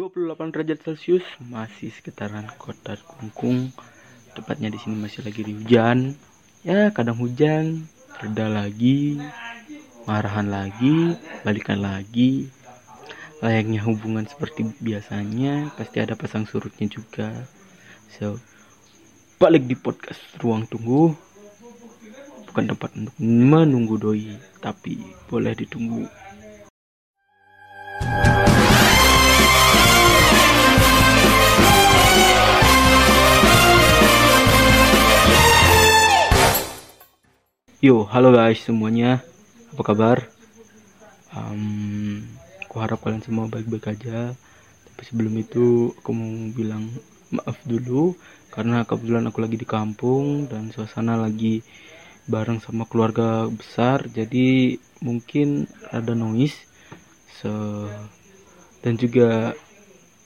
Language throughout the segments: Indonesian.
28 derajat Celcius masih sekitaran kota Kungkung. Tepatnya di sini masih lagi di hujan. Ya kadang hujan reda lagi marahan lagi balikan lagi. Layaknya hubungan seperti biasanya pasti ada pasang surutnya juga. So balik di podcast ruang tunggu. Bukan tempat untuk menunggu doi tapi boleh ditunggu Yo, halo guys semuanya, apa kabar? Um, aku harap kalian semua baik-baik aja. Tapi sebelum itu aku mau bilang maaf dulu karena kebetulan aku lagi di kampung dan suasana lagi bareng sama keluarga besar, jadi mungkin ada noise. So, dan juga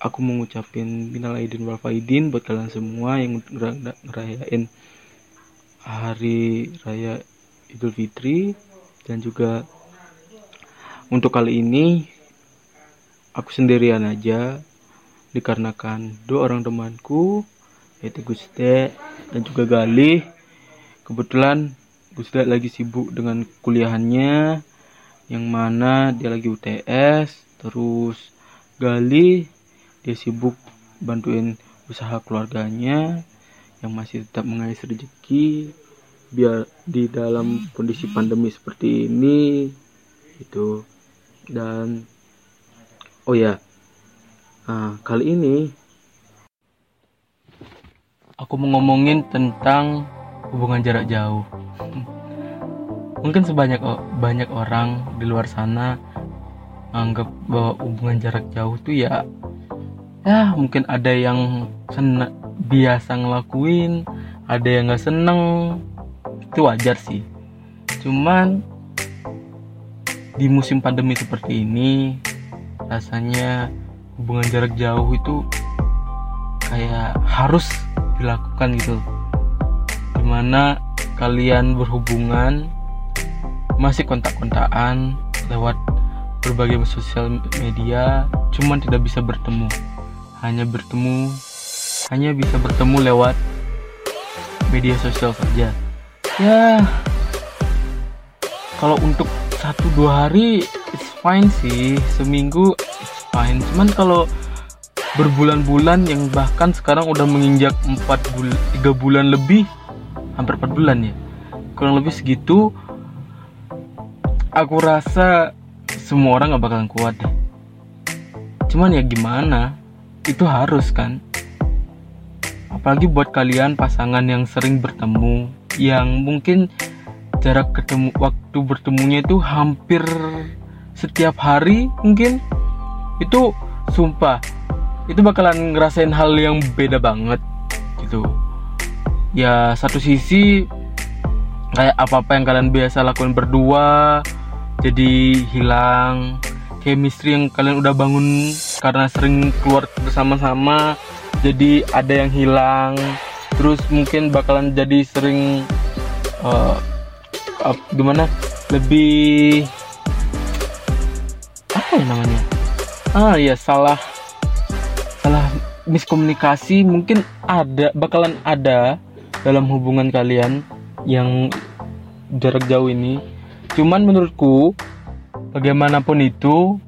aku mau ngucapin minal aidin wal faidin buat kalian semua yang ngerayain hari raya Idul Fitri. Dan juga untuk kali ini aku sendirian aja dikarenakan dua orang temanku yaitu Guste dan juga Galih kebetulan Guste lagi sibuk dengan kuliahannya yang mana dia lagi UTS terus Galih dia sibuk bantuin usaha keluarganya yang masih tetap mengais rezeki biar di dalam kondisi pandemi seperti ini itu dan oh ya nah, kali ini aku mau ngomongin tentang hubungan jarak jauh. Mungkin sebanyak banyak orang di luar sana anggap bahwa hubungan jarak jauh itu ya ya mungkin ada yang senang biasa ngelakuin ada yang nggak seneng itu wajar sih. Cuman di musim pandemi seperti ini rasanya hubungan jarak jauh itu kayak harus dilakukan gitu. Di mana kalian berhubungan masih kontak-kontakan lewat berbagai sosial media cuman tidak bisa bertemu. Hanya bertemu hanya bisa bertemu lewat media sosial saja ya. Kalau untuk satu dua hari it's fine sih. Seminggu it's fine. Cuman kalau berbulan-bulan yang bahkan sekarang udah menginjak empat bulan tiga bulan lebih hampir empat bulan ya kurang lebih segitu aku rasa semua orang gak bakalan kuat deh. Cuman ya gimana? Itu harus kan. Apalagi buat kalian pasangan yang sering bertemu yang mungkin jarak ketemu waktu bertemunya itu hampir setiap hari mungkin. Itu sumpah itu bakalan ngerasain hal yang beda banget gitu. Ya satu sisi kayak apa apa yang kalian biasa lakukan berdua jadi hilang chemistry yang kalian udah bangun karena sering keluar bersama-sama jadi ada yang hilang terus mungkin bakalan jadi sering uh, uh, gimana? Lebih apa ya namanya? Ah ya salah salah miskomunikasi mungkin ada bakalan ada dalam hubungan kalian yang jarak jauh ini. Cuman menurutku bagaimanapun itu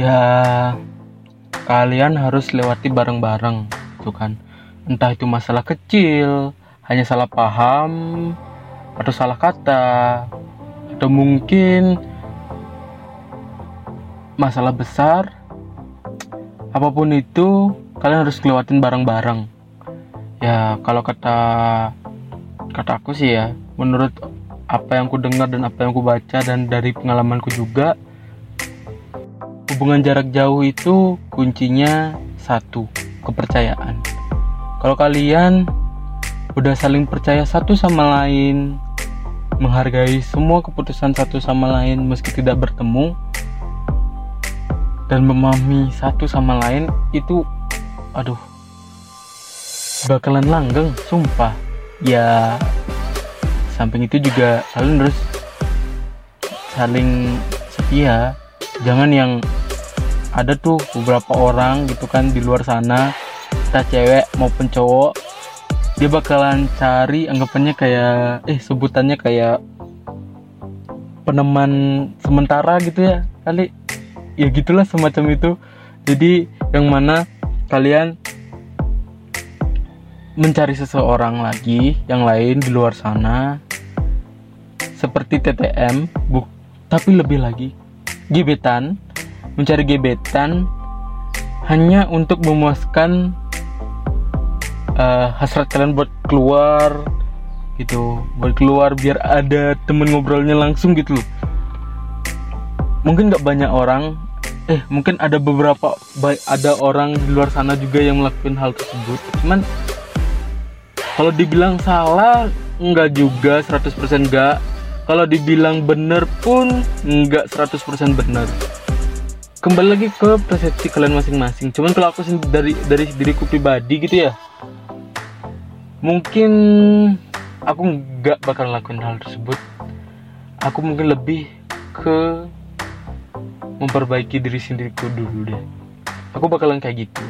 ya kalian harus lewati bareng-bareng tuh kan entah itu masalah kecil, hanya salah paham, atau salah kata, atau mungkin masalah besar, apa pun itu kalian harus lewatin bareng-bareng. Ya kalau kata kata aku sih ya, menurut apa yang ku dengar dan apa yang ku baca dan dari pengalamanku juga, hubungan jarak jauh itu kuncinya satu kepercayaan kalau kalian udah saling percaya satu sama lain, menghargai semua keputusan satu sama lain meski tidak bertemu, dan memahami satu sama lain itu, aduh, bakalan langgeng, sumpah. Ya, samping itu juga kalian harus saling setia, jangan yang ada tuh beberapa orang gitu kan di luar sana kita cewek maupun cowok dia bakalan cari anggapannya kayak eh sebutannya kayak peneman sementara gitu ya kali. Ya gitulah semacam itu. Jadi yang mana kalian mencari seseorang lagi yang lain di luar sana seperti TTM buk tapi lebih lagi gebetan mencari gebetan hanya untuk memuaskan uh, hasrat kalian buat keluar gitu buat keluar biar ada temen ngobrolnya langsung gitu loh. Mungkin nggak banyak orang eh mungkin ada beberapa ada orang di luar sana juga yang melakukan hal tersebut. Cuman kalau dibilang salah nggak juga 100% nggak. Kalau dibilang bener pun nggak 100% bener kembali lagi ke persepsi kalian masing-masing. Cuman kalau aku dari dari diriku pribadi gitu ya mungkin aku nggak bakal lakuin hal tersebut. Aku mungkin lebih ke memperbaiki diri sendiriku dulu deh. Aku bakalan kayak gitu.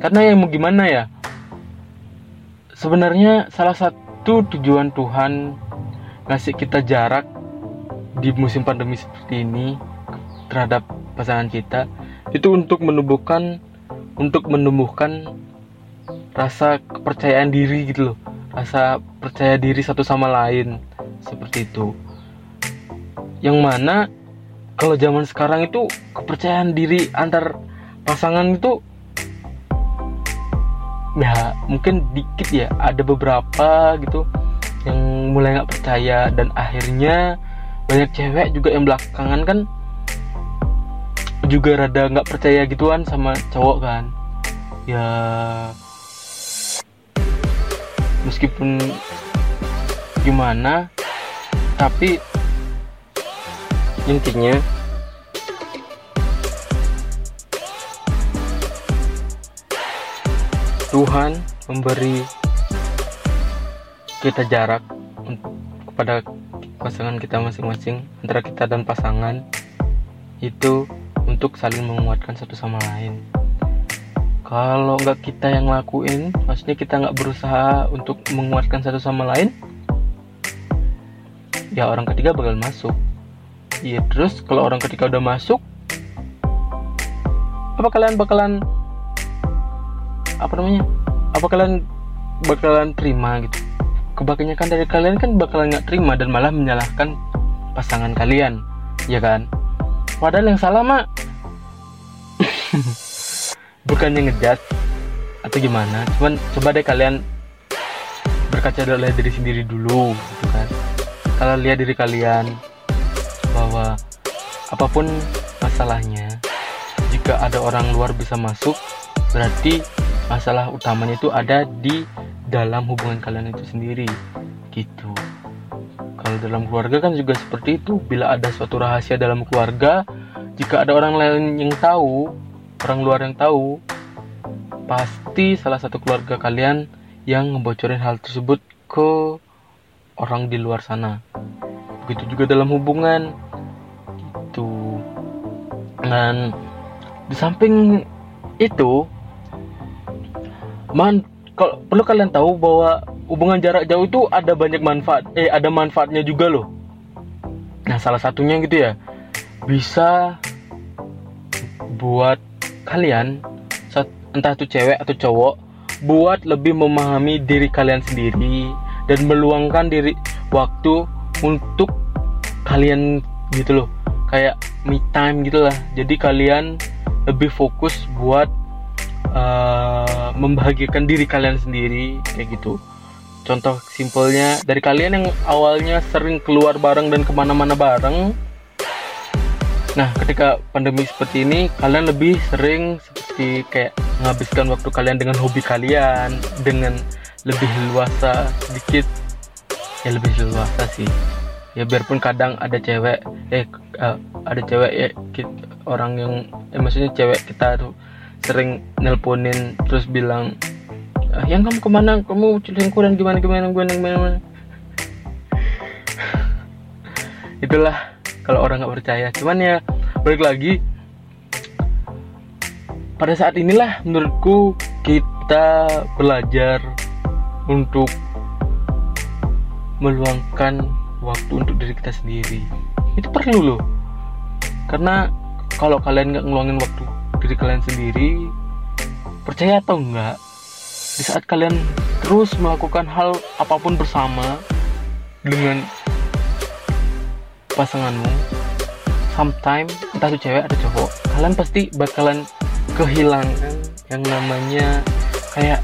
Karena yang mau gimana ya? Sebenarnya salah satu tujuan Tuhan ngasih kita jarak di musim pandemi seperti ini terhadap pasangan kita itu untuk menumbuhkan untuk menumbuhkan rasa kepercayaan diri gitu loh. Rasa percaya diri satu sama lain seperti itu. Yang mana kalau zaman sekarang itu kepercayaan diri antar pasangan itu ya mungkin dikit ya. Ada beberapa gitu yang mulai nggak percaya dan akhirnya banyak cewek juga yang belakangan kan juga rada nggak percaya gituan sama cowok kan. Ya meskipun gimana tapi intinya Tuhan memberi kita jarak kepada pasangan kita masing-masing antara kita dan pasangan itu untuk saling menguatkan satu sama lain. Kalau nggak kita yang ngelakuin maksudnya kita nggak berusaha untuk menguatkan satu sama lain ya orang ketiga bakal masuk. Iya terus kalau orang ketiga udah masuk apa kalian bakalan apa namanya apa kalian bakalan terima gitu? Kebanyakan dari kalian kan bakalan nggak terima dan malah menyalahkan pasangan kalian ya kan padahal yang salah mah bukannya ngejat atau gimana cuman coba deh kalian berkaca dari diri sendiri dulu gitu kan. Kalau lihat diri kalian bahwa apa pun masalahnya jika ada orang luar bisa masuk berarti masalah utamanya itu ada di dalam hubungan kalian itu sendiri gitu kalau dalam keluarga kan juga seperti itu. Bila ada suatu rahasia dalam keluarga jika ada orang lain yang tahu orang luar yang tahu pasti salah satu keluarga kalian yang ngebocorin hal tersebut ke orang di luar sana. Begitu juga dalam hubungan. Gitu. Dan di samping itu man kalau perlu kalian tahu bahwa hubungan jarak jauh itu ada banyak manfaat eh ada manfaatnya juga loh. Nah salah satunya gitu ya bisa buat kalian entah itu cewek atau cowok buat lebih memahami diri kalian sendiri dan meluangkan diri waktu untuk kalian gitu loh kayak me time gitu lah. Jadi kalian lebih fokus buat uh, membahagiakan diri kalian sendiri kayak gitu contoh simpelnya dari kalian yang awalnya sering keluar bareng dan ke mana-mana bareng nah ketika pandemi seperti ini kalian lebih sering seperti kayak menghabiskan waktu kalian dengan hobi kalian dengan lebih luasa sedikit. Ya lebih luasa sih. Ya biarpun kadang ada cewek eh uh, ada cewek ya kita, orang yang eh maksudnya cewek kita tuh sering nelponin terus bilang ah, yang kamu ke mana? Kamu selingkuh dan gimana gimana gimana gimana itulah kalau orang nggak percaya. Cuman ya balik lagi. Pada saat inilah menurutku kita belajar untuk meluangkan waktu untuk diri kita sendiri. Itu perlu loh. Karena kalau kalian nggak ngeluangin waktu diri kalian sendiri percaya atau enggak di saat kalian terus melakukan hal apa pun bersama dengan pasanganmu sometime entah itu cewek atau cowok kalian pasti bakalan kehilangan yang namanya kayak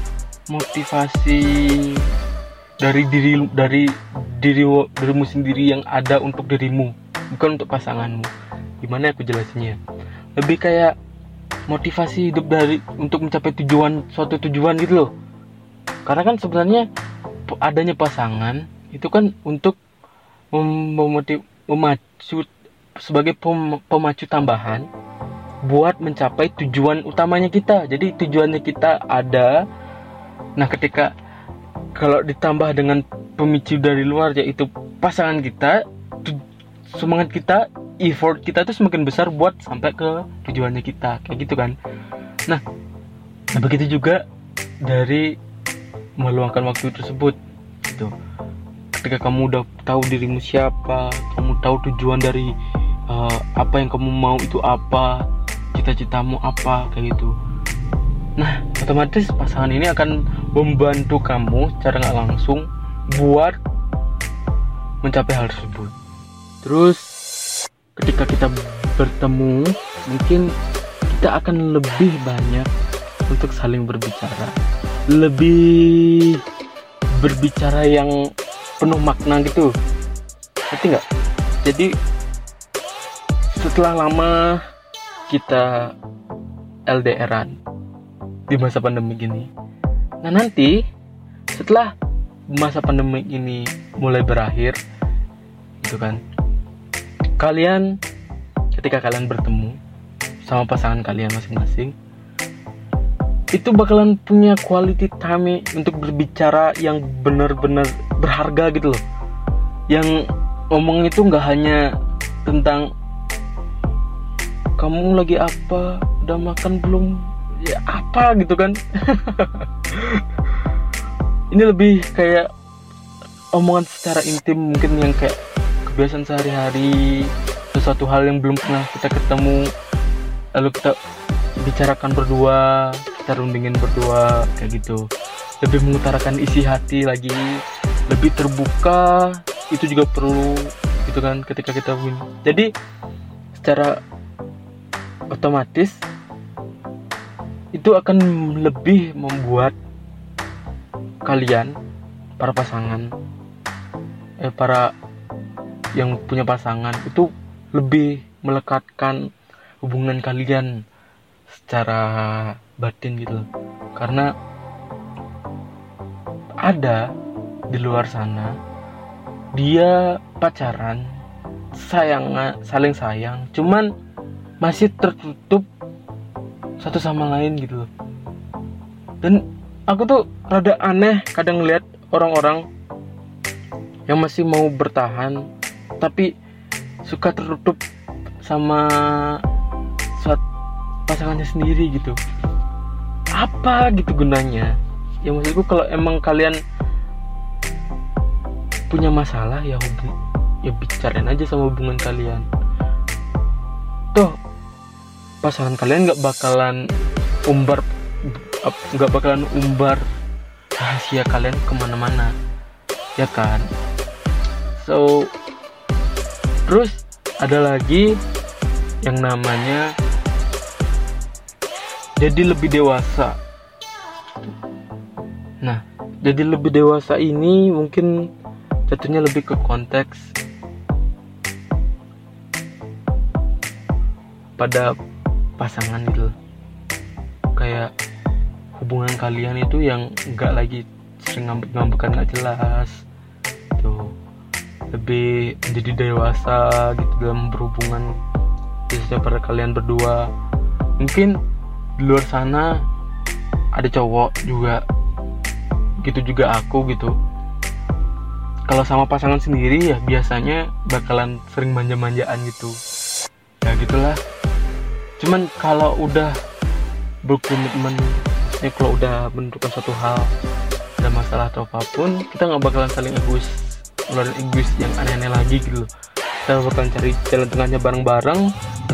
motivasi dari diri dari diri dirimu sendiri yang ada untuk dirimu bukan untuk pasanganmu. Gimana aku jelasinnya? Lebih kayak motivasi hidup dari untuk mencapai tujuan suatu tujuan gitu loh. Karena kan sebenarnya adanya pasangan itu kan untuk mem memotiv memacu sebagai pem pemacu tambahan buat mencapai tujuan utamanya kita. Jadi tujuannya kita ada nah ketika kalau ditambah dengan pemicu dari luar yaitu pasangan kita semangat kita effort kita itu semakin besar buat sampai ke tujuannya kita kayak gitu kan. Nah, nah begitu juga dari meluangkan waktu tersebut gitu. Ketika kamu udah tahu dirimu siapa kamu tahu tujuan dari uh, apa yang kamu mau itu apa cita-citamu apa kayak gitu. Nah otomatis pasangan ini akan membantu kamu secara nggak langsung buat mencapai hal tersebut. Terus ketika kita bertemu mungkin kita akan lebih banyak untuk saling berbicara. Lebih berbicara yang penuh makna gitu. Ngerti nggak? Jadi setelah lama kita LDRan di masa pandemi ini nah nanti setelah masa pandemi ini mulai berakhir gitu kan kalian ketika kalian bertemu sama pasangan kalian masing-masing itu bakalan punya quality time untuk berbicara yang benar-benar berharga gitu loh. Yang ngomong itu nggak hanya tentang kamu lagi apa? Udah makan belum? Ya apa gitu kan. Ini lebih kayak omongan secara intim mungkin yang kayak kebiasaan sehari-hari. Sesuatu hal yang belum pernah kita ketemu. Lalu kita bicarakan berdua kita rundingin berdua kayak gitu. Lebih mengutarakan isi hati lagi. Lebih terbuka itu juga perlu gitu kan ketika kita win. Jadi secara otomatis itu akan lebih membuat kalian para pasangan eh para yang punya pasangan itu lebih melekatkan hubungan kalian secara batin gitu. Karena ada di luar sana dia pacaran sayang saling sayang cuman masih tertutup satu sama lain gitu dan aku tuh rada aneh kadang ngeliat orang-orang yang masih mau bertahan tapi suka tertutup sama suat pasangannya sendiri gitu. Apa gitu gunanya? Ya maksudku kalau emang kalian punya masalah ya hubung ya bicarain aja sama hubungan kalian. Tuh pasangan kalian nggak bakalan umbar nggak bakalan umbar rahasia kalian ke mana-mana ya kan? So terus ada lagi yang namanya jadi lebih dewasa. Nah jadi lebih dewasa ini mungkin jatuhnya lebih ke konteks pada pasangan gitu. Kayak hubungan kalian itu yang enggak lagi sering ngambek-ngambekan nggak jelas lebih menjadi dewasa gitu dalam berhubungan khususnya pada kalian berdua. Mungkin di luar sana ada cowok juga gitu juga aku gitu. Kalau sama pasangan sendiri ya biasanya bakalan sering manja-manjaan gitu. Ya gitulah. Cuman kalau udah berkomitmen ini kalau udah menentukan satu hal ada masalah atau apa pun kita nggak bakalan saling egois ngeluarin egois yang aneh-aneh lagi gitu. Kita bakalan cari jalan tengahnya bareng-bareng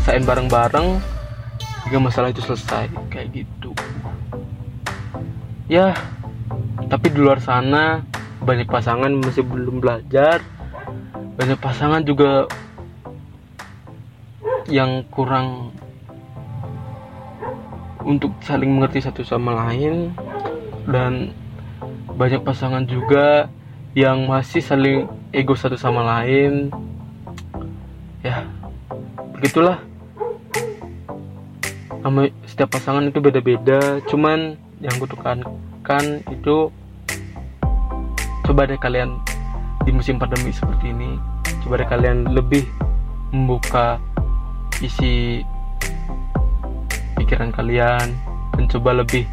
selesaiin bareng-bareng. Hingga masalah itu selesai kayak gitu. Ya tapi di luar sana banyak pasangan masih belum belajar. Banyak pasangan juga yang kurang untuk saling mengerti satu sama lain. Dan banyak pasangan juga yang masih saling ego satu sama lain. Ya begitulah. Sama setiap pasangan itu beda-beda cuman yang gue tekankan itu coba deh kalian di musim pandemi seperti ini coba deh kalian lebih membuka isi pikiran kalian mencoba lebih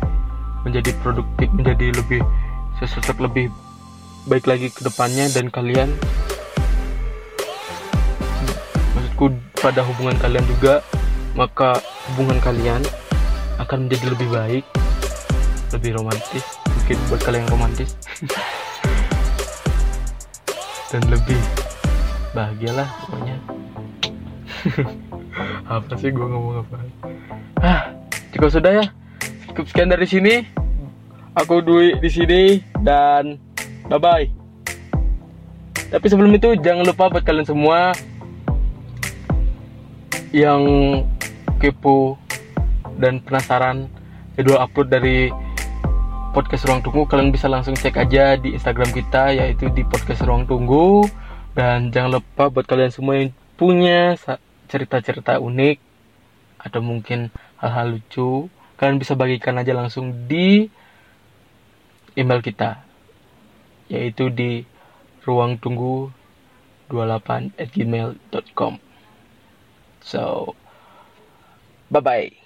menjadi produktif menjadi lebih sesosok lebih baik lagi ke depannya dan kalian. Maksudku pada hubungan kalian juga maka hubungan kalian akan menjadi lebih baik lebih romantis mungkin buat kalian yang romantis. Dan lebih bahagialah pokoknya. Apa sih gue ngomong apa? Ah cukup sudah ya. Cukup sekian dari sini. Aku Dwi di sini dan bye bye tapi sebelum itu jangan lupa buat kalian semua yang kepo dan penasaran jadwal upload dari podcast Ruang Tunggu kalian bisa langsung cek aja di Instagram kita yaitu di podcast Ruang Tunggu. Dan jangan lupa buat kalian semua yang punya cerita-cerita unik atau mungkin hal-hal lucu kalian bisa bagikan aja langsung di email kita yaitu di ruang tunggu 28 at gmail.com so bye bye